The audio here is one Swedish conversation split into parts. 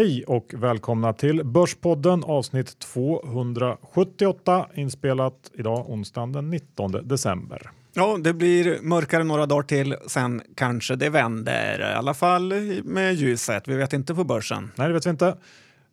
Hej och välkomna till Börspodden avsnitt 278 inspelat idag onsdagen den 19 december. Ja, det blir mörkare några dagar till, sen kanske det vänder. I alla fall med ljuset. Vi vet inte på börsen. Nej, det vet vi inte.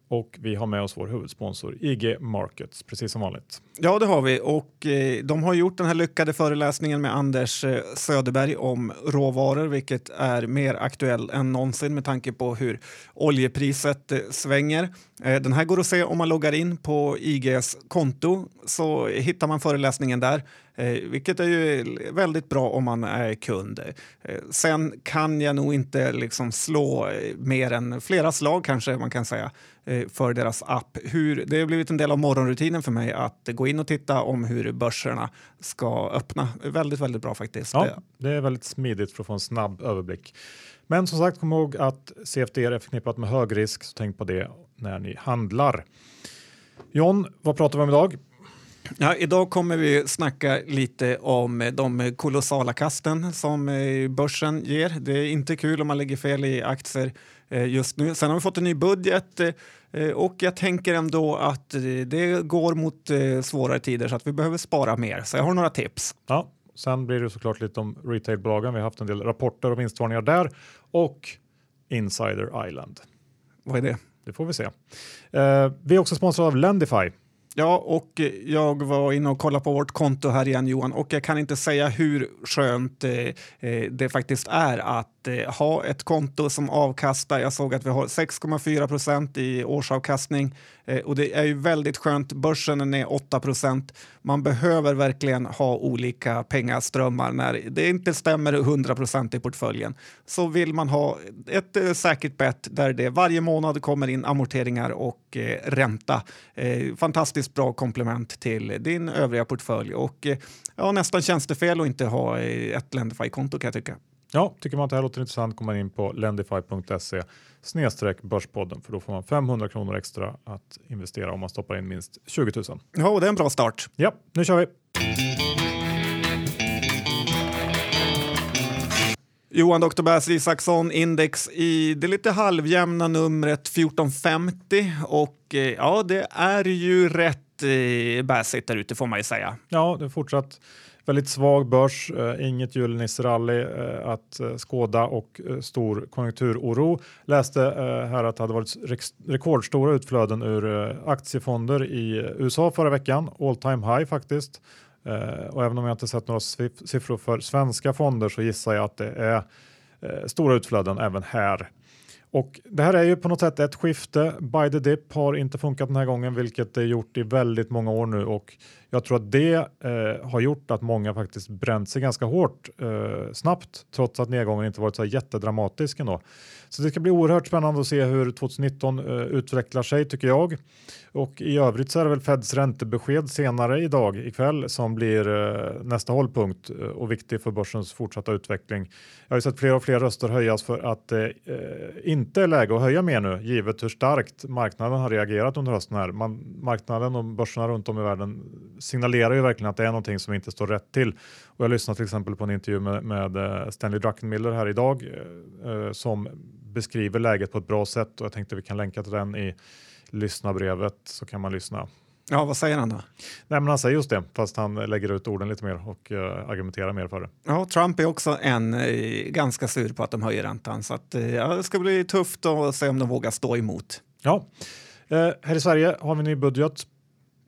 Och vi har med oss vår huvudsponsor IG Markets, precis som vanligt. Ja, det har vi. Och eh, de har gjort den här lyckade föreläsningen med Anders eh, Söderberg om råvaror, vilket är mer aktuell än någonsin med tanke på hur oljepriset eh, svänger. Eh, den här går att se om man loggar in på IGs konto så hittar man föreläsningen där. Eh, vilket är ju väldigt bra om man är kund. Eh, sen kan jag nog inte liksom slå eh, mer än flera slag kanske man kan säga eh, för deras app. Hur, det har blivit en del av morgonrutinen för mig att gå in och titta om hur börserna ska öppna. Väldigt, väldigt bra faktiskt. Ja, det är väldigt smidigt för att få en snabb överblick. Men som sagt, kom ihåg att CFD är förknippat med hög risk, så tänk på det när ni handlar. John, vad pratar vi om idag? Ja, idag kommer vi snacka lite om de kolossala kasten som eh, börsen ger. Det är inte kul om man lägger fel i aktier eh, just nu. Sen har vi fått en ny budget eh, och jag tänker ändå att det går mot svårare tider så att vi behöver spara mer. Så jag har några tips. Ja, sen blir det såklart lite om retailbolagen. Vi har haft en del rapporter och vinstvarningar där och Insider Island. Vad är det? Det får vi se. vi är också sponsrade av Lendify Ja, och jag var inne och kollade på vårt konto här igen Johan och jag kan inte säga hur skönt eh, eh det faktiskt är att eh, ha ett konto som avkastar. Jag såg att vi har 6,4 procent i årsavkastning eh, och det är ju väldigt skönt. Börsen är 8 procent. Man behöver verkligen ha olika pengaströmmar när det inte stämmer 100 procent i portföljen. Så vill man ha ett eh, säkert bett där det varje månad kommer in amorteringar och eh, ränta. fantastiskt fantastiskt bra komplement till din övriga portfölj och eh, ja, nästan tjänstefel att inte ha ett Lendify-konto kan jag tycka. Ja, tycker man att det här låter intressant kommer man in på lendify.se snedstreck börspodden för då får man 500 kronor extra att investera om man stoppar in minst 20 000. Ja, och det är en bra start. Ja, nu kör vi. Johan Dr. Bass Isaksson, index i det lite halvjämna numret 1450 och eh, ja, det är ju rätt eh, där ute får man ju säga. Ja, det är fortsatt väldigt svag börs, eh, inget julenisserally eh, att eh, skåda och eh, stor konjunkturoro. Läste eh, här att det hade varit rekordstora utflöden ur eh, aktiefonder i USA förra veckan, all time high faktiskt. Eh, och även om jag inte sett några siffror för svenska fonder så gissar jag att det är eh, stora utflöden även här. Och det här är ju på något sätt ett skifte. Buy the dip har inte funkat den här gången, vilket det gjort i väldigt många år nu och jag tror att det eh, har gjort att många faktiskt bränt sig ganska hårt eh, snabbt, trots att nedgången inte varit så jättedramatisk ändå. Så det ska bli oerhört spännande att se hur 2019 eh, utvecklar sig tycker jag. Och i övrigt så är det väl Feds räntebesked senare idag ikväll som blir eh, nästa hållpunkt eh, och viktig för börsens fortsatta utveckling. Jag har sett fler och fler röster höjas för att det eh, inte är läge att höja mer nu, givet hur starkt marknaden har reagerat under hösten här. Man, marknaden och börserna runt om i världen signalerar ju verkligen att det är någonting som inte står rätt till. Och jag lyssnade till exempel på en intervju med, med eh, Stanley Druckenmiller här idag eh, som beskriver läget på ett bra sätt och jag tänkte vi kan länka till den i lyssnarbrevet så kan man lyssna. Ja, vad säger han då? Nej, men han säger just det, fast han lägger ut orden lite mer och uh, argumenterar mer för det. Ja, Trump är också en uh, ganska sur på att de höjer räntan så att, uh, ja, det ska bli tufft att se om de vågar stå emot. Ja, här i Sverige har vi ny budget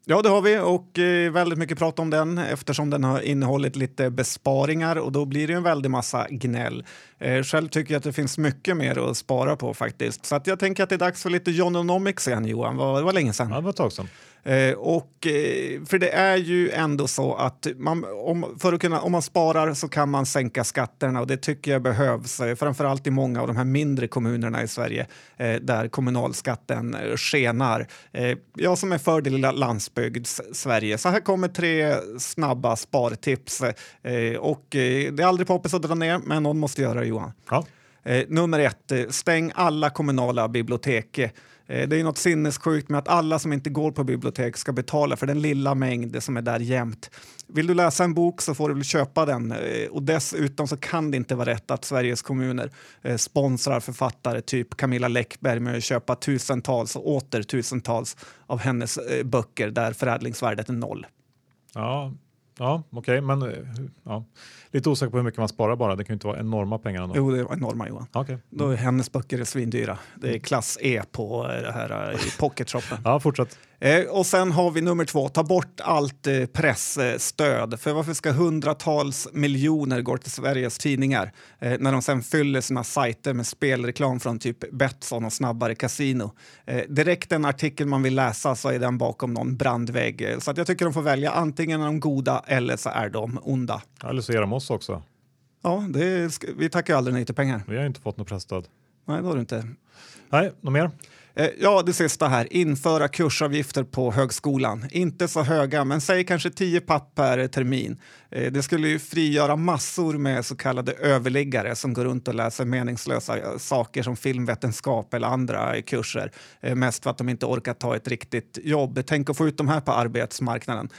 Ja, det har vi och eh, väldigt mycket prat om den eftersom den har innehållit lite besparingar och då blir det en väldig massa gnäll. Eh, själv tycker jag att det finns mycket mer att spara på faktiskt. Så att jag tänker att det är dags för lite Jononomics igen Johan. Det var, det var länge sedan. Ja, det var ett tag sedan. Eh, och, eh, för det är ju ändå så att man, om, för att kunna, om man sparar så kan man sänka skatterna och det tycker jag behövs, eh, framförallt i många av de här mindre kommunerna i Sverige eh, där kommunalskatten eh, skenar. Eh, jag som är för det lilla landsbygds Sverige. Så här kommer tre snabba spartips och det är aldrig poppis att dra ner, men någon måste göra det Johan. Ja. nummer ett, stäng alla kommunala bibliotek. Eh, det är något sinnessjukt med att alla som inte går på bibliotek ska betala för den lilla mängd som är där jämt. Vill du läsa en bok så får du väl köpa den eh, och dessutom så kan det inte vara rätt att Sveriges kommuner eh, sponsrar författare typ Camilla Läckberg med att köpa tusentals och åter tusentals av hennes böcker där förädlingsvärdet är noll. Ja, Ja, okej, okay, men eh, ja. lite osäker på hur mycket man sparar bara. Det kan ju inte vara enorma pengar ändå. Jo, det är enorma Johan. Okay. Då är hennes böcker är svindyra. Det är klass E på det här i pocketshoppen. ja, fortsätt. Eh, och sen har vi nummer två, ta bort allt eh, pressstöd. För varför ska hundratals miljoner gå till Sveriges tidningar eh, när de sen fyller sina sajter med spelreklam från typ Betsson och Snabbare Casino? Eh, direkt en artikel man vill läsa så är den bakom någon brandvägg. Så att jag tycker de får välja, antingen är de goda eller så är de onda. Eller så är de oss också. Ja, det, vi tackar aldrig nej till pengar. Vi har inte fått något pressstöd. Nej, det har du inte. Nej, något mer? Eh, ja, det sista här. Införa kursavgifter på högskolan. Inte så höga, men säg kanske 10 papp per termin. Eh, det skulle ju frigöra massor med så kallade överliggare som går runt och läser meningslösa eh, saker som filmvetenskap eller andra kurser. Mest för att de inte orkar ta ett riktigt jobb. Tänk att få ut de här på arbetsmarknaden.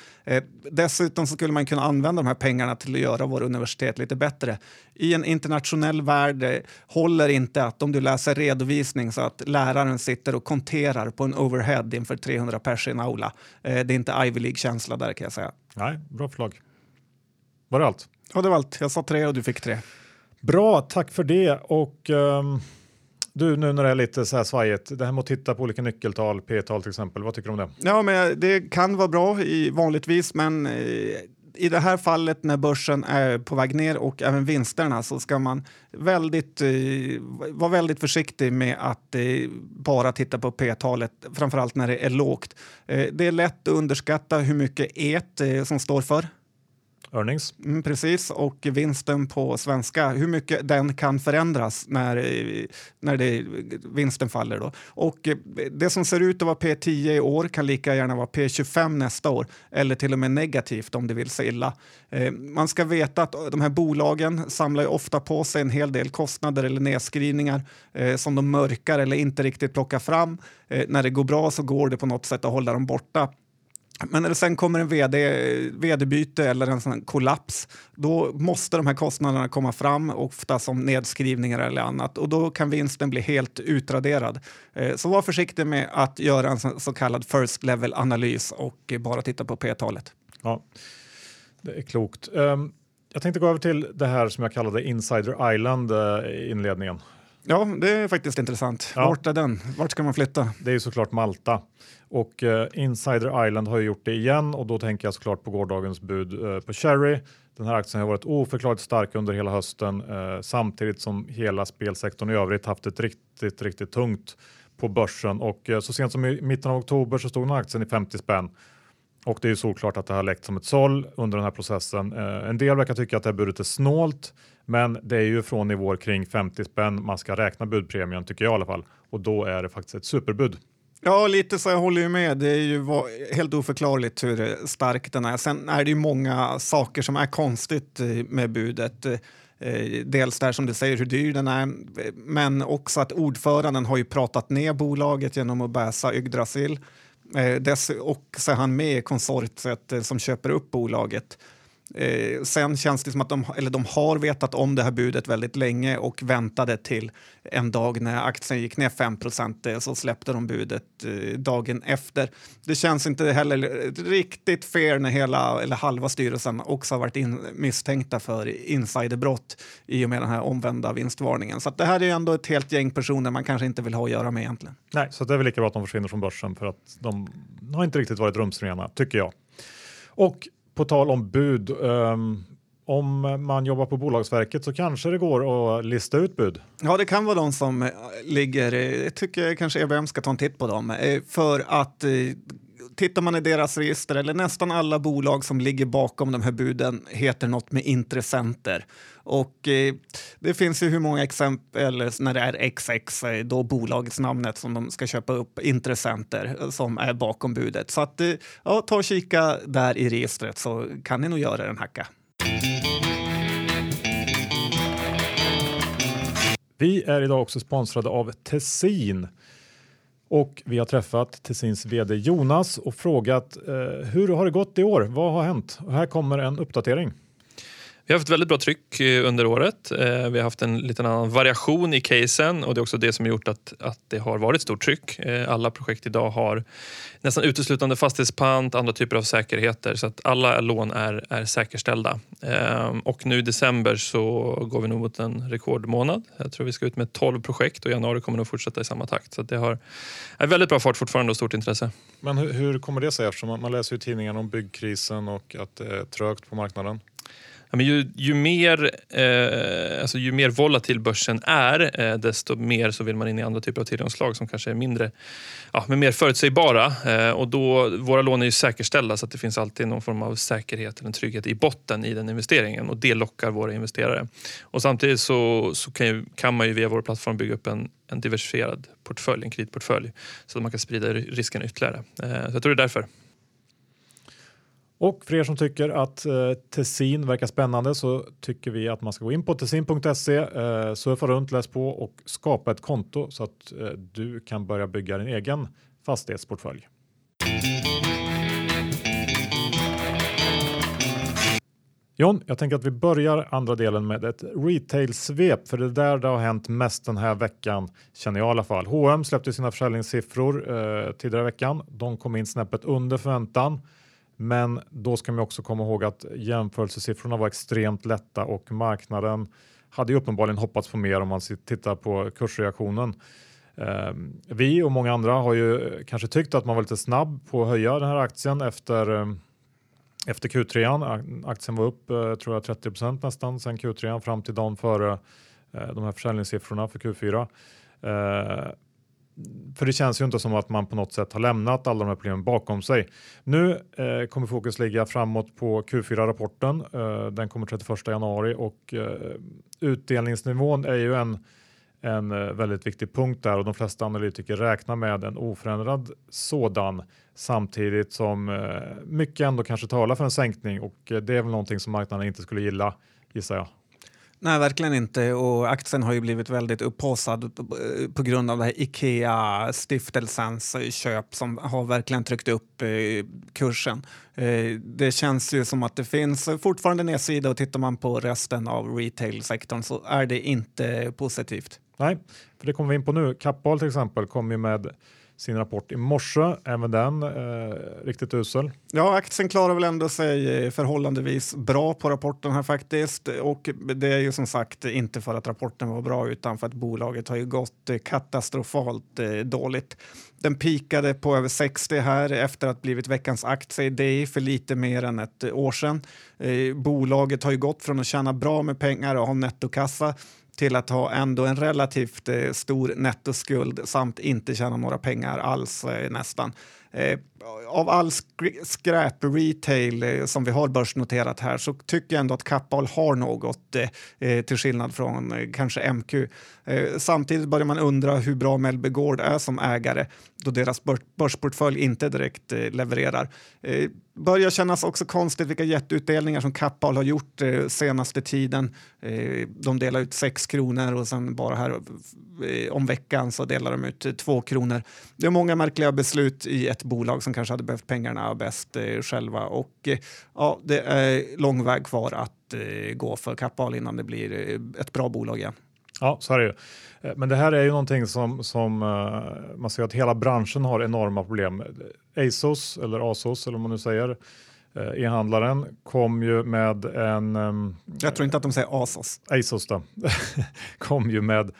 Dessutom skulle man kunna använda de här pengarna till att göra våra universitet lite bättre. I en internationell värld håller inte att om du läser redovisning så att läraren sitter och konterar på en overhead inför 300 pers i en aula. Eh, det är inte Ivy League-känsla där kan jag säga. Nej, bra förslag. Var det allt? Ja, det var allt. Jag sa tre och du fick tre. Bra, tack för det. Och um, du, nu när det är lite så här svajigt, det här med att titta på olika nyckeltal, p-tal till exempel, vad tycker du om det? Ja, men det kan vara bra i vanligtvis, men eh, i det här fallet när börsen är på väg ner och även vinsterna så ska man väldigt, eh, vara väldigt försiktig med att eh, bara titta på p-talet, framförallt när det är lågt. Eh, det är lätt att underskatta hur mycket ET eh, som står för. Earnings. Mm, precis, och vinsten på svenska, hur mycket den kan förändras när, eh, när det, vinsten faller. Då. Och eh, det som ser ut att vara P10 i år kan lika gärna vara P25 nästa år, eller till och med negativt om det vill sig illa. Eh, man ska veta att de här bolagen samlar ofta på sig en hel del kostnader eller nedskrivningar eh, som de mörkar eller inte riktigt plockar fram. Eh, när det går bra så går det på något sätt att hålla dem borta. Men när det sen kommer en vd, vd-byte eller en sån kollaps, då måste de här kostnaderna komma fram, ofta som nedskrivningar eller annat, och då kan vinsten bli helt utraderad. Eh, så var försiktig med att göra en så kallad first level-analys och bara titta på p-talet. Ja, det är klokt. Ehm, jag tänkte gå över till det här som jag kallade Insider Island eh, i inledningen. Ja, det är faktiskt intressant. Ja. Vart är den? Vart ska man flytta? Det är såklart Malta. Och uh, Insider Island har ju gjort det igen och då tänker jag såklart på gårdagens bud uh, på Cherry. Den här aktien har varit oförklarligt stark under hela hösten uh, samtidigt som hela spelsektorn i övrigt haft ett riktigt, riktigt tungt på börsen och så sent som i mitten av oktober så stod den här aktien i 50 spänn. Och det är ju såklart att det har läckt som ett såll under den här processen. en del verkar tycka att det här budet är snålt, men det är ju från nivåer kring 50 spänn man ska räkna budpremien tycker jag i alla fall. Och då är det faktiskt ett superbud. Ja, lite så jag håller ju med. Det är ju helt oförklarligt hur stark den är. Sen är det ju många saker som är konstigt med budet. Eh, dels där som du säger hur dyr den är, men också att ordföranden har ju pratat ner bolaget genom att bäsa Yggdrasil. Eh, och så är han med i konsortiet eh, som köper upp bolaget. Eh, sen känns det som att de, eller de har vetat om det här budet väldigt länge och väntade till en dag när aktien gick ner 5 eh, så släppte de budet eh, dagen efter. Det känns inte heller riktigt fair när hela eller halva styrelsen också har varit in, misstänkta för insiderbrott i och med den här omvända vinstvarningen. Så det här är ändå ett helt gäng personer man kanske inte vill ha att göra med egentligen. Nej, så det är väl lika bra att de försvinner från börsen för att de har inte riktigt varit rumsrena, tycker jag. Och på tal om bud, um, om man jobbar på Bolagsverket så kanske det går att lista ut bud. Ja, det kan vara de som eh, ligger, jag tycker kanske EBM ska ta en titt på dem, eh, för att eh, tittar man i deras register, eller nästan alla bolag som ligger bakom de här buden heter något med intressenter. Och eh, det finns ju hur många exempel när det är XX, eh, då bolagets namnet som de ska köpa upp, intressenter eh, som är bakom budet. Så att, eh, ja, ta och kika där i registret så kan ni nog göra en hacka. Vi är idag också sponsrade av Tessin och vi har träffat Tessins vd Jonas och frågat eh, hur har det gått i år? Vad har hänt? Och här kommer en uppdatering. Vi har haft väldigt bra tryck eh, under året. Eh, vi har haft en liten annan variation i casen och det är också det som gjort att, att det har varit stort tryck. Eh, alla projekt idag har nästan uteslutande fastighetspant, andra typer av säkerheter så att alla lån är, är säkerställda. Och nu i december så går vi nog mot en rekordmånad. Jag tror vi ska ut med 12 projekt och januari kommer nog fortsätta i samma takt. Så det har är väldigt bra fart fortfarande och stort intresse. Men hur, hur kommer det sig eftersom man, man läser i tidningarna om byggkrisen och att det är trögt på marknaden? Ja, men ju, ju, mer, eh, alltså ju mer volatil börsen är, eh, desto mer så vill man in i andra typer av tillgångsslag som kanske är mindre, ja, men mer förutsägbara. Eh, och då, våra lån är ju säkerställda så att det finns alltid någon form av säkerhet eller trygghet i botten i den investeringen och det lockar våra investerare. Och samtidigt så, så kan, ju, kan man ju via vår plattform bygga upp en, en diversifierad portfölj, en kreditportfölj så att man kan sprida risken ytterligare. Eh, så jag tror det är därför. Och för er som tycker att eh, Tessin verkar spännande så tycker vi att man ska gå in på tessin.se, eh, surfa runt, läs på och skapa ett konto så att eh, du kan börja bygga din egen fastighetsportfölj. John, jag tänker att vi börjar andra delen med ett retail-svep, för det är där det har hänt mest den här veckan, känner jag i alla fall. H&M släppte sina försäljningssiffror eh, tidigare i veckan. De kom in snäppet under förväntan. Men då ska man också komma ihåg att jämförelsesiffrorna var extremt lätta och marknaden hade ju uppenbarligen hoppats på mer om man tittar på kursreaktionen. Ehm, vi och många andra har ju kanske tyckt att man var lite snabb på att höja den här aktien efter ehm, efter Q3. Aktien var upp eh, tror jag 30% nästan sen Q3 fram till dagen före eh, de här försäljningssiffrorna för Q4. För det känns ju inte som att man på något sätt har lämnat alla de här problemen bakom sig. Nu eh, kommer fokus ligga framåt på Q4-rapporten. Eh, den kommer 31 januari och eh, utdelningsnivån är ju en, en eh, väldigt viktig punkt där och de flesta analytiker räknar med en oförändrad sådan samtidigt som eh, mycket ändå kanske talar för en sänkning och eh, det är väl någonting som marknaden inte skulle gilla gissar jag. Nej, verkligen inte. Och aktien har ju blivit väldigt upphaussad eh, på grund av det här Ikea-stiftelsens eh, köp som har verkligen tryckt upp eh, kursen. Det känns ju som att det finns fortfarande nedsida och tittar man på resten av retail-sektorn så är det inte positivt. Nej, för det kommer vi in på nu. Kappahl till exempel kom ju med sin rapport i morse. Även den eh, riktigt usel. Ja, aktien klarar väl ändå sig förhållandevis bra på rapporten här faktiskt. Och det är ju som sagt inte för att rapporten var bra utan för att bolaget har ju gått katastrofalt eh, dåligt. Den pikade på över 60 här efter att blivit veckans aktie Det är för lite mer än ett år sedan. Eh, bolaget har ju gått från att tjäna bra med pengar och ha nettokassa till att ha ändå en relativt eh, stor nettoskuld samt inte tjäna några pengar alls eh, nästan. Eh, av all skräp-retail eh, som vi har börsnoterat här så tycker jag ändå att Kappahl har något eh, eh till skillnad från eh, kanske MQ. Eh, samtidigt börjar man undra hur bra Mellby Gård är som ägare då deras börsportfölj inte direkt eh, levererar. Eh, börjar kännas också konstigt vilka jätteutdelningar som Kappahl har gjort eh, senaste tiden. de delar ut 6 kronor och sen bara här om veckan så delar de ut 2 kronor. Det är många märkliga beslut i ett bolag som kanske hade behövt pengarna bäst eh, själva. Och eh, ja, det är lång väg kvar att eh, gå för Kappahl innan det blir eh, ett bra bolag igen. Ja, så är det ju. Eh, men det här är ju någonting som, som uh, man ser att hela branschen har enorma problem. ASOS eller ASOS eller vad man nu säger, uh, e-handlaren kom ju med en... Jag tror inte att de säger ASOS. ASOS då, kom ju med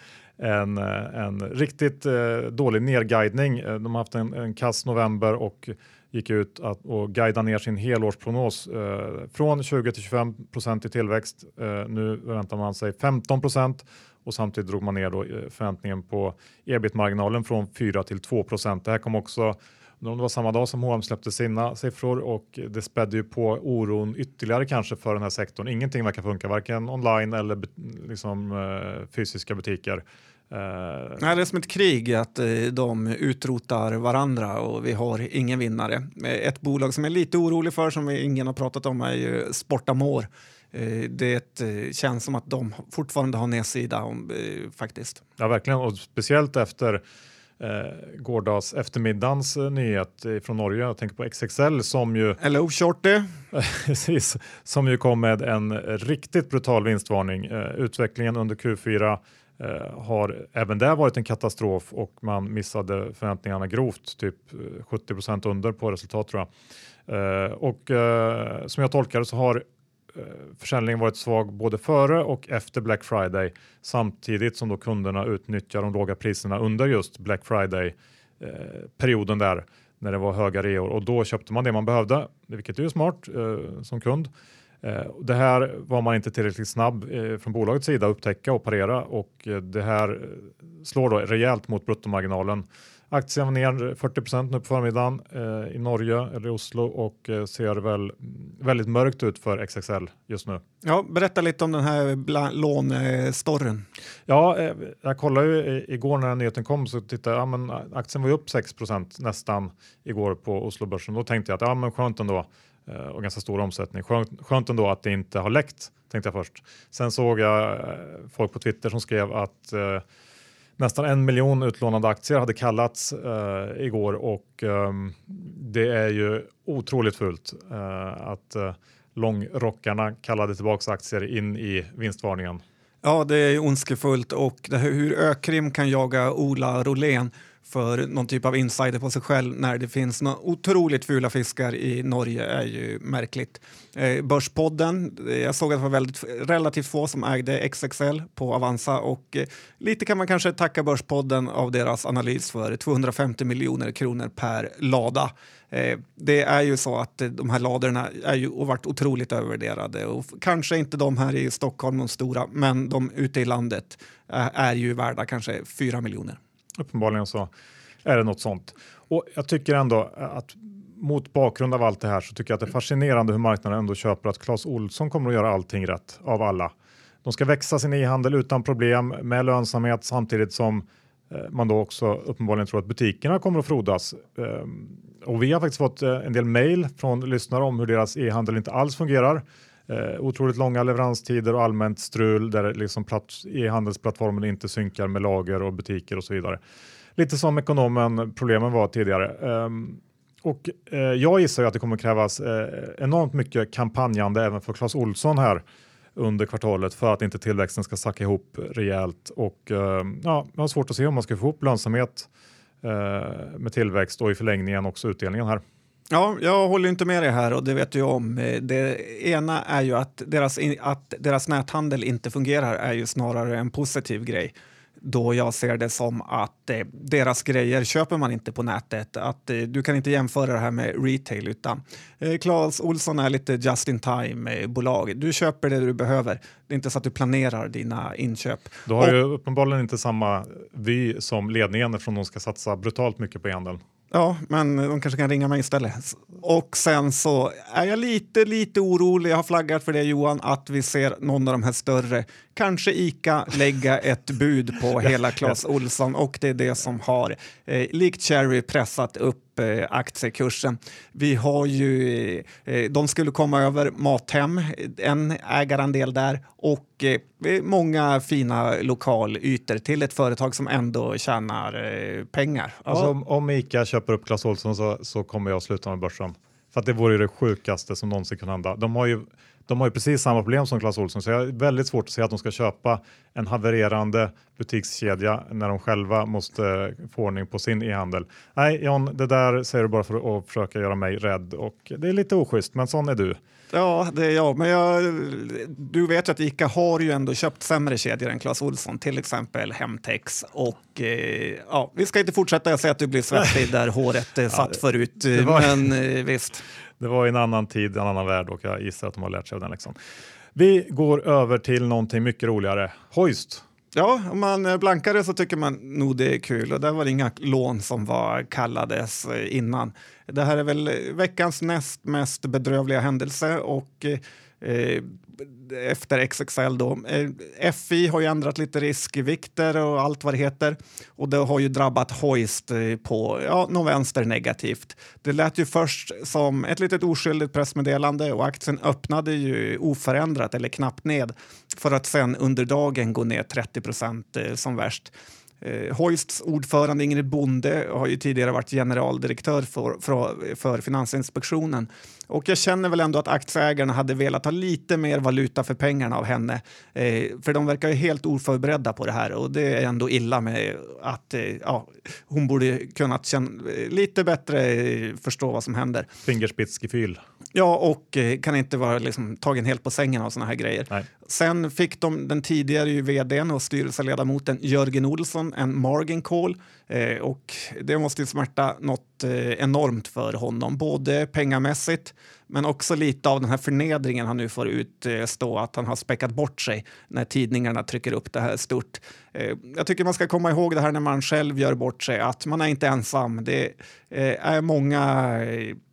en, en riktigt dålig nerguidning. De har haft en, en kass november och gick ut att, och guida ner sin helårsprognos eh, från 20 till 25 procent i tillväxt. Eh, nu väntar man sig 15 procent och samtidigt drog man ner då eh, förväntningen på ebit-marginalen från 4 till 2 procent. Det här kom också det var samma dag som H&M släppte sina siffror och det spädde ju på oron ytterligare kanske för den här sektorn. Ingenting verkar funka, varken online eller liksom, eh, fysiska butiker. Uh, Nej, det är som ett krig att de utrotar varandra och vi har ingen vinnare. Ett bolag som är lite orolig för, som ingen har pratat om, är ju Sportamor. Uh, det känns som att de fortfarande har nedsida om, faktiskt. Ja, verkligen. Och speciellt efter eh, gårdags eftermiddagens eh, nyhet från Norge. Jag tänker på XXL som ju, Hello Shorty! precis, som ju kom med en riktigt brutal vinstvarning. Eh, utvecklingen under Q4 eh, har även där varit en katastrof och man missade förväntningarna grovt, typ 70 procent under på resultat tror jag. Eh, och eh, som jag tolkar det så har eh, Eh, försäljningen varit svag både före och efter Black Friday samtidigt som då kunderna utnyttjar de låga priserna under just Black Friday eh, perioden där när det var höga reor och då köpte man det man behövde, vilket är ju smart eh, som kund. Eh, det här var man inte tillräckligt snabb eh, från bolagets sida att upptäcka och parera och eh, det här slår då rejält mot bruttomarginalen Aktien var ner 40 nu på förmiddagen eh, i Norge eller i Oslo och eh, ser väl väldigt mörkt ut för XXL just nu. Ja, berätta lite om den här lånestorren. Ja, eh, jag kollade ju igår när nyheten kom så tittade jag, ja, men aktien var ju upp 6% nästan igår på Oslobörsen. Då tänkte jag att ja, men skönt ändå eh, och ganska stor omsättning. Skönt, skönt ändå att det inte har läckt tänkte jag först. Sen såg jag eh, folk på Twitter som skrev att eh, nästan en miljon utlånade aktier hade kallats eh, igår och eh, det är ju otroligt fult eh, att eh, långrockarna kallade tillbaka aktier in i vinstvarningen. Ja, det är ondskefullt och det här, hur Ökrim kan jaga Ola Rolén för någon typ av insider på sig själv när det finns några otroligt fula fiskar i Norge är ju märkligt. Eh, Börspodden, eh, jag såg att det var väldigt, relativt få som ägde XXL på Avanza och eh, lite kan man kanske tacka Börspodden av deras analys för 250 miljoner kronor per lada. Eh, det är ju så att eh, de här ladorna är ju varit otroligt övervärderade och kanske inte de här i Stockholm de stora, men de ute i landet eh, är ju värda kanske 4 miljoner. Uppenbarligen så är det något sånt. Och jag tycker ändå att mot bakgrund av allt det här så tycker jag att det är fascinerande hur marknaden ändå köper att Clas Olsson kommer att göra allting rätt av alla. De ska växa sin e-handel utan problem med lönsamhet samtidigt som eh, man då också uppenbarligen tror att butikerna kommer att frodas. Ehm, och vi har faktiskt fått eh, en del mejl från lyssnare om hur deras e-handel inte alls fungerar. Eh, otroligt långa leveranstider och allmänt strul där liksom e-handelsplattformen inte synkar med lager och butiker och så vidare. Lite som ekonomen problemen var tidigare. Um, och eh, jag gissar att det kommer krävas eh, enormt mycket kampanjande även för Clas Olsson här under kvartalet för att inte tillväxten ska sacka ihop rejält. Och eh, ja, jag har svårt att se om man ska få ihop lönsamhet eh, med tillväxt och i förlängningen också utdelningen här. Ja, jag håller inte med dig här och det vet du om. Eh, det ena är ju att deras, att deras näthandel inte fungerar är ju snarare en positiv grej då jag ser det som att eh, deras grejer köper man inte på nätet. Att, eh, du kan inte jämföra det här med retail utan eh, Clas Olsson är lite just in time-bolag. Du köper det du behöver. Det är inte så att du planerar dina inköp. Du har och, ju uppenbarligen inte samma vy som ledningen eftersom de ska satsa brutalt mycket på e-handeln. Ja, men de kanske kan ringa mig istället. Och sen så är jag lite, lite orolig, jag har flaggat för det Johan, att vi ser någon av de här större, kanske ICA, lägga ett bud på hela Clas Olsson och det är det som har, eh, likt Cherry, pressat upp upp eh, aktiekursen. Vi har ju, eh, eh, de skulle komma över Mathem, en ägarandel där och många fina lokalytor till ett företag som ändå tjänar pengar. Alltså, om, om Ica köper upp Clas Ohlson så, så kommer jag sluta med börsen. För att det vore det sjukaste som någonsin kan hända. De har ju de har ju precis samma problem som Clas Ohlson så jag är väldigt svårt att se att de ska köpa en havererande butikskedja när de själva måste få ordning på sin e-handel. Nej John, det där säger du bara för att försöka göra mig rädd och det är lite oschysst men sån är du. Ja, det är jag. Men jag, du vet ju att Ica har ju ändå köpt sämre kedjor än Clas Ohlson, till exempel Hemtex. Och eh, ja, vi ska inte fortsätta. Jag ser att du blir svettig där håret eh, satt ja, förut. Var... Men eh, visst. Det var en annan tid, en annan värld och jag gissar att de har lärt sig av den läxan. Vi går över till någonting mycket roligare. Hoist. Ja, om man eh, blankar det så tycker man nog det är kul och där var det inga lån som var kallades eh, innan. Det här är väl eh, veckans näst mest bedrövliga händelse och eh, efter XXL då. Eh, FI har ju ändrat lite riskvikter och allt vad det heter och det har ju drabbat Hoist eh, på ja, någon vänster negativt. Det lät ju först som ett litet oskyldigt pressmeddelande och aktien öppnade ju oförändrat eller knappt ned för att sen under dagen gå ner 30 procent eh, som värst. Eh, Hoists ordförande Ingrid Bonde har ju tidigare varit generaldirektör för, för, för Finansinspektionen. Och jag känner väl ändå att aktieägarna hade velat ha lite mer valuta för pengarna av henne. Eh, för de verkar ju helt oförberedda på det här och det är ändå illa med att eh, ja, hon borde kunnat känna, lite bättre eh, förstå vad som händer. Fingerspitzgefühl. Ja, och eh, kan inte vara liksom, tagen helt på sängen av såna här grejer. Nej. Sen fick de den tidigare vdn och styrelseledamoten Jörgen Olsson en margin call eh, och det måste ju smärta något Eh, enormt för honom, både pengamässigt men också lite av den här förnedringen han nu får utstå, eh, att han har späckat bort sig när tidningarna trycker upp det här stort. Eh, jag tycker man ska komma ihåg det här när man själv gör bort sig, att man är inte ensam. Det eh, är många,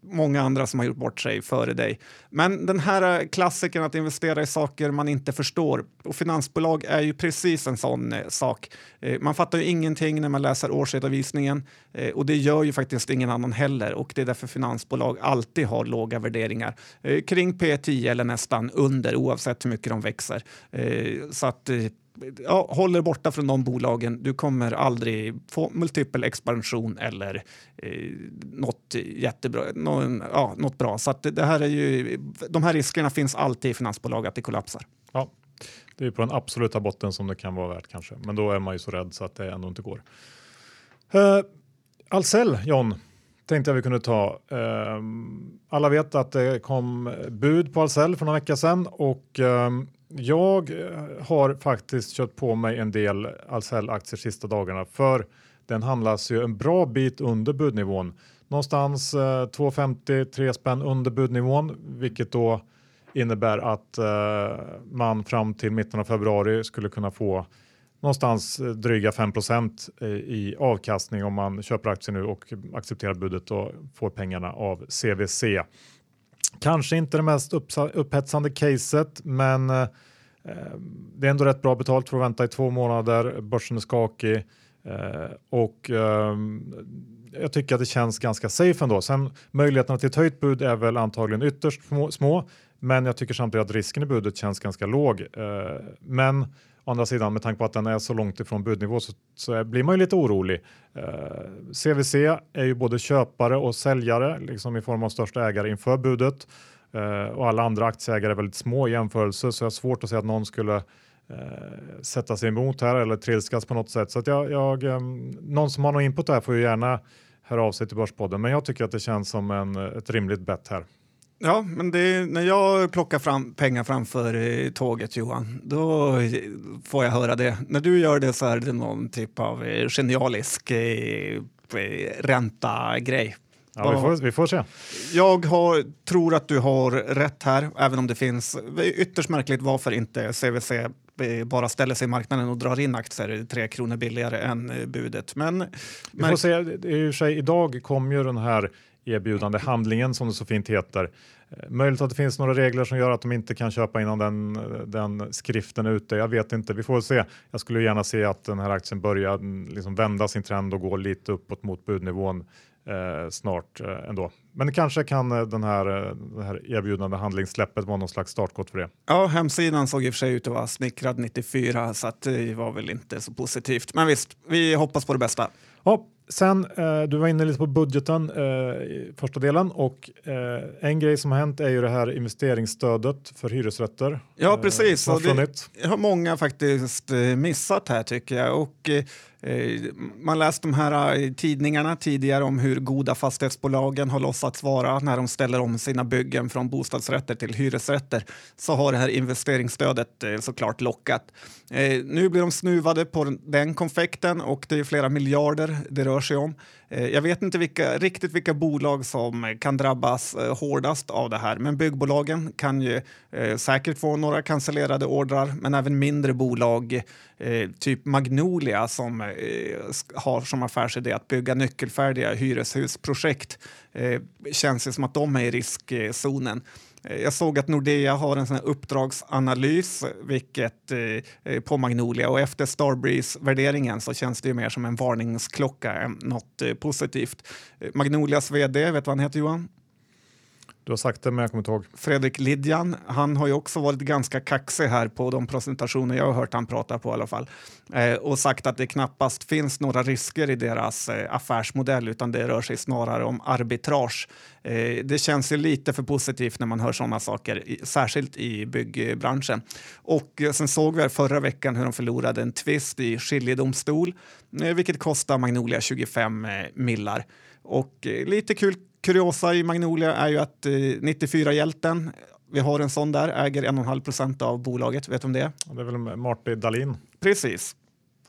många andra som har gjort bort sig före dig. Men den här klassikern att investera i saker man inte förstår, och finansbolag är ju precis en sån sak. Man fattar ju ingenting när man läser årsredovisningen och det gör ju faktiskt ingen annan heller och det är därför finansbolag alltid har låga värderingar. Eh, kring P10 eller nästan under oavsett hur mycket de växer. Eh, så att eh, ja, håller borta från de bolagen. Du kommer aldrig få multipel expansion eller eh, något jättebra, någon, ja, något bra. Så det här är ju, de här riskerna finns alltid i finansbolag att det kollapsar. Ja, det är på den absoluta botten som det kan vara värt kanske, men då är man ju så rädd så att det ändå inte går. Uh, Ahlsell, John, tänkte jag vi kunde ta. Ehm, alla vet att det kom bud på Ahlsell för några vecka sedan och ehm, jag eh, har faktiskt kört på mig en del Ahlsell-aktier sista dagarna för den handlas ju en bra bit under budnivån. Någonstans eh, 2,50-3 spänn under budnivån, vilket då innebär att eh, man fram till mitten av februari skulle kunna få någonstans eh, dryga 5 eh, i avkastning om man köper aktier nu och accepterar budet och får pengarna av CVC. Kanske inte det mest upphetsande caset, men eh, det är ändå rätt bra betalt för att vänta i två månader. Börsen är skakig och ehm, jag tycker att det känns ganska safe ändå. Sen möjligheterna till ett höjt bud är väl antagligen ytterst små, men jag tycker samtidigt att risken i budet känns ganska låg. Men Å andra sidan, med tanke på att den är så långt ifrån budnivå så, så blir man ju lite orolig. Eh, CVC är ju både köpare och säljare liksom i form av största ägare inför budet eh, och alla andra aktieägare är väldigt små i jämförelse så jag har svårt att se att någon skulle eh, sätta sig emot här eller trilskas på något sätt. Så att jag, jag eh, någon som har någon input där får ju gärna höra av sig till Börspodden, men jag tycker att det känns som en, ett rimligt bett här. Ja, men det, när jag plockar fram pengar framför eh, tåget, Johan, då får jag höra det. När du gör det så är det någon typ av eh, genialisk eh, ränta-grej. Ja, vi, får, vi får se. Jag har, tror att du har rätt här, även om det finns ytterst märkligt varför inte CVC bara ställer sig i marknaden och drar in aktier tre kronor billigare än budet. Men, vi får se. I, sig, idag kom ju den här erbjudande handlingen som det så fint heter. Eh, möjligt att det finns några regler som gör att de inte kan köpa innan den, den skriften är ute. Jag vet inte, vi får se. Jag skulle gärna se att den här aktien börjar mm, liksom vända sin trend och gå lite uppåt mot budnivån eh, snart eh, ändå. Men kanske kan eh, den här, eh, det här erbjudande handlingssläppet vara någon slags startskott för det. Ja, hemsidan såg i och för sig ut att vara snickrad 94 så det var väl inte så positivt. Men visst, vi hoppas på det bästa. Ja, sen, eh, du var inne lite på budgeten eh, i första delen och eh, en grej som har hänt är ju det här investeringsstödet för hyresrätter. Ja, precis. och det har många faktiskt missat här tycker jag. Och, Eh, Eh, man läst de här eh, tidningarna tidigare om hur goda fastighetsbolagen har låtsats vara när de ställer om sina byggen från bostadsrätter till hyresrätter. Så har det här investeringsstödet eh, såklart lockat. Nu blir de snuvade på den konfekten och det är flera miljarder det rör sig om. Jag vet inte vilka, riktigt vilka bolag som kan drabbas hårdast av det här, men byggbolagen kan ju säkert få några cancellerade ordrar, men även mindre bolag, typ Magnolia som Eh, har som affärsidé att bygga nyckelfärdiga hyreshusprojekt eh, känns det som att de är i riskzonen. Eh, jag såg att Nordea har en sån uppdragsanalys vilket, eh, på Magnolia och efter Starbreeze-värderingen så känns det ju mer som en varningsklocka än något eh, positivt. Magnolias vd, vet du vad han heter Johan? Du har sagt det, men jag kommer inte ihåg. Fredrik Lidjan, han har ju också varit ganska kaxig här på de presentationer jag har hört han prata på i alla fall. Eh, och sagt att det knappast finns några risker i deras eh, affärsmodell utan det rör sig snarare om arbitrage. Eh, det känns ju lite för positivt när man hör sådana saker, i, särskilt i byggbranschen. Och eh, sen såg vi förra veckan hur de förlorade en tvist i skiljedomstol, eh, vilket kostar Magnolia 25 eh, millar. Och eh, lite kul kuriosa i Magnolia är ju att eh, 94-hjälten, vi har en sån där, äger 1,5 procent av bolaget. Vet du om det är? Det är väl Marty Dahlin. Precis.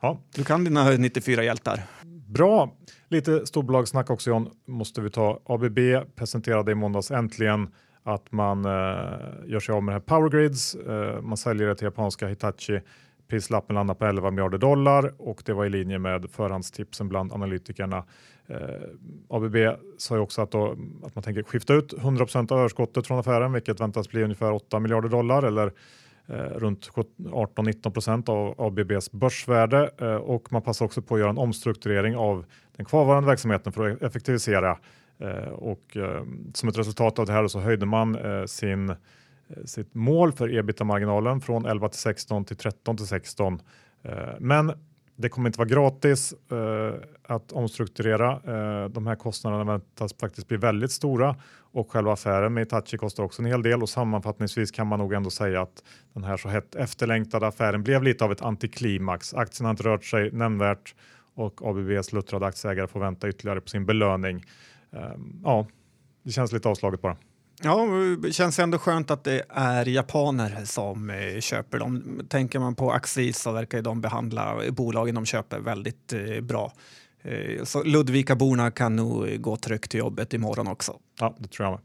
Ja. Du kan dina 94-hjältar. Bra! Lite storbolagsnack också John, måste vi ta. ABB presenterade i måndags äntligen att man eh, gör sig av med det här Powergrids. Eh, man säljer det till japanska Hitachi. Prislappen landar på 11 miljarder dollar och det var i linje med förhandstipsen bland analytikerna. Eh, ABB sa ju också att, då, att man tänker skifta ut 100% av överskottet från affären, vilket väntas bli ungefär 8 miljarder dollar eller eh, runt 18-19 procent av ABBs börsvärde eh, och man passar också på att göra en omstrukturering av den kvarvarande verksamheten för att effektivisera eh, och eh, som ett resultat av det här så höjde man eh, sin Eh, sitt mål för ebita-marginalen från 11 till 16 till 13 till 16. Eh, men det kommer inte vara gratis eh, att omstrukturera. De här kostnaderna väntas faktiskt bli väldigt stora och själva affären med Itachi kostar också en hel del och sammanfattningsvis kan man nog ändå säga att den här så hett efterlängtade affären blev lite av ett antiklimax. Aktien har inte rört sig nämnvärt och ABBs luttrade aktieägare får vänta ytterligare på sin belöning. Ja, det känns lite avslaget bara. Ja, det känns ändå skönt att det är japaner som eh, köper dem. Tänker man på Axis så verkar de behandla bolagen de köper väldigt eh, bra. Eh, så Ludvikaborna kan nog gå tryggt till jobbet imorgon också. Ja, det tror jag med.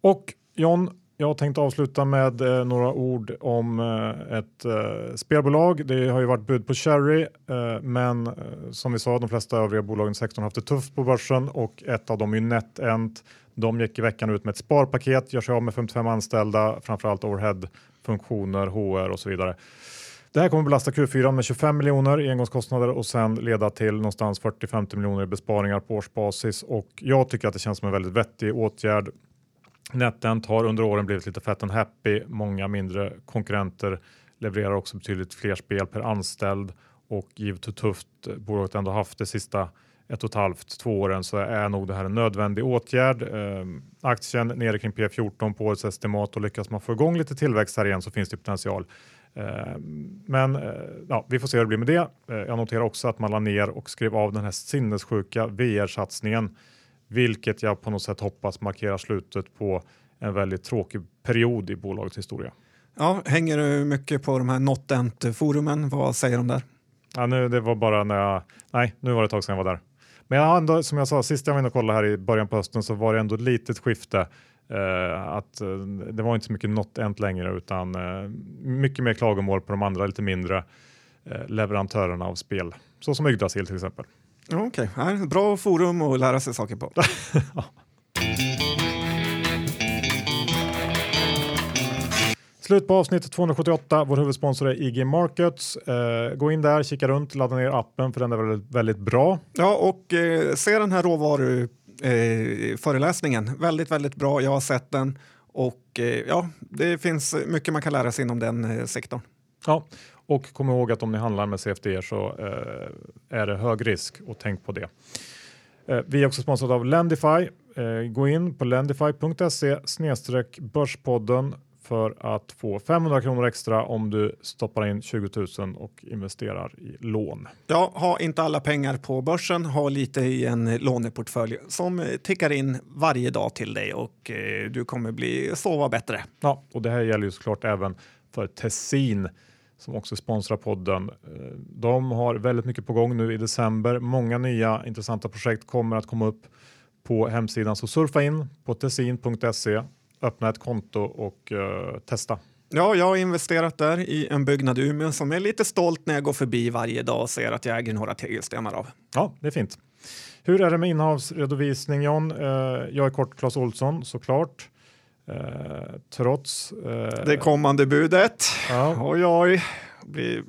Och John, jag tänkte avsluta med eh, några ord om eh, ett eh, spelbolag. Det har ju varit bud på Cherry, men som vi sa, de flesta övriga bolagen i sektorn har haft det tufft på börsen och ett av dem är NetEnt. De gick i veckan ut med ett sparpaket, gör sig av med 55 anställda, framförallt overhead-funktioner, HR och så vidare. Det här kommer belasta Q4 med 25 miljoner i engångskostnader och sen leda till någonstans 40-50 miljoner i besparingar på årsbasis och jag tycker att det känns som en väldigt vettig åtgärd. NetEnt har under åren blivit lite fett and happy. Många mindre konkurrenter levererar också betydligt fler spel per anställd och givet hur tufft bolaget ändå haft det sista ett och ett halvt, två åren så är nog det här en nödvändig åtgärd. Eh, aktien nere kring P14 på årets estimat och lyckas man få igång lite tillväxt här igen så finns det potential. Eh, men eh, ja, vi får se hur det blir med det. Eh, jag noterar också att man la ner och skrev av den här sinnessjuka VR-satsningen, vilket jag på något sätt hoppas markerar slutet på en väldigt tråkig period i bolagets historia. Ja, hänger du mycket på de här NotEnt-forumen? Vad säger de där? Ja, nu, det var bara när jag, nej, nu var det ett tag sedan jag var där. Men jag ändå, som jag sa, sist jag var inne och kollade här i början på hösten så var det ändå ett litet skifte. Uh, att uh, det var inte så mycket not ent längre utan uh, mycket mer klagomål på de andra lite mindre leverantörerna av spel. Så som Yggdrasil till exempel. Okej, okay. bra forum att lära sig saker på. Slut på avsnitt 278. Vår huvudsponsor är IG Markets. Eh, gå in där, kika runt, ladda ner appen för den är väldigt, väldigt bra. Ja, och eh, se den här råvaruföreläsningen. Eh, väldigt, väldigt bra. Jag har sett den och eh, ja, det finns mycket man kan lära sig inom den eh, sektorn. Ja, och kom ihåg att om ni handlar med CFD så eh, är det hög risk och tänk på det. Vi är också sponsrade av Lendify. Gå in på lendify.se börspodden för att få 500 kronor extra om du stoppar in 20 000 och investerar i lån. Ja, ha inte alla pengar på börsen, ha lite i en låneportfölj som tickar in varje dag till dig och eh, du kommer bli sova bättre. Ja, och det här gäller ju såklart även för Tessin som också sponsrar podden. Eh, de har väldigt mycket på gång nu i december. Många nya intressanta projekt kommer att komma upp på hemsidan så surfa in på tessin.se öppna ett konto och uh, testa. Ja, jag har investerat där i en byggnad i Umeå som är lite stolt när jag går förbi varje dag och ser att jag äger några tegelstenar av. Ja, det är fint. Hur är det med innehavsredovisning John? Uh, jag är kort Clas Olsson såklart. Uh, trots... det kommande budet. Ja. Oj, oj. Blir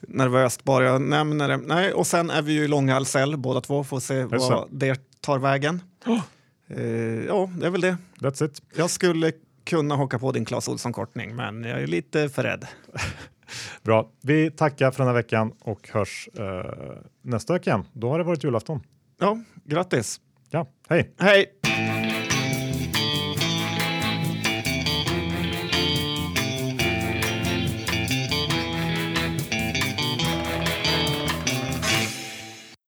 nervöst bara jag nämner det. Nej, och sen är vi ju i långa Ahlsell båda två, får se vad det tar vägen. Oh. Eh, ja, det är väl det. That's it. Jag skulle kunna haka på din Clas Ohlson-kortning, men jag är lite för rädd. Bra. Vi tackar för den här veckan och hörs eh, nästa vecka igen. Då har det varit julafton. Ja, grattis. Ja, hej! Hej!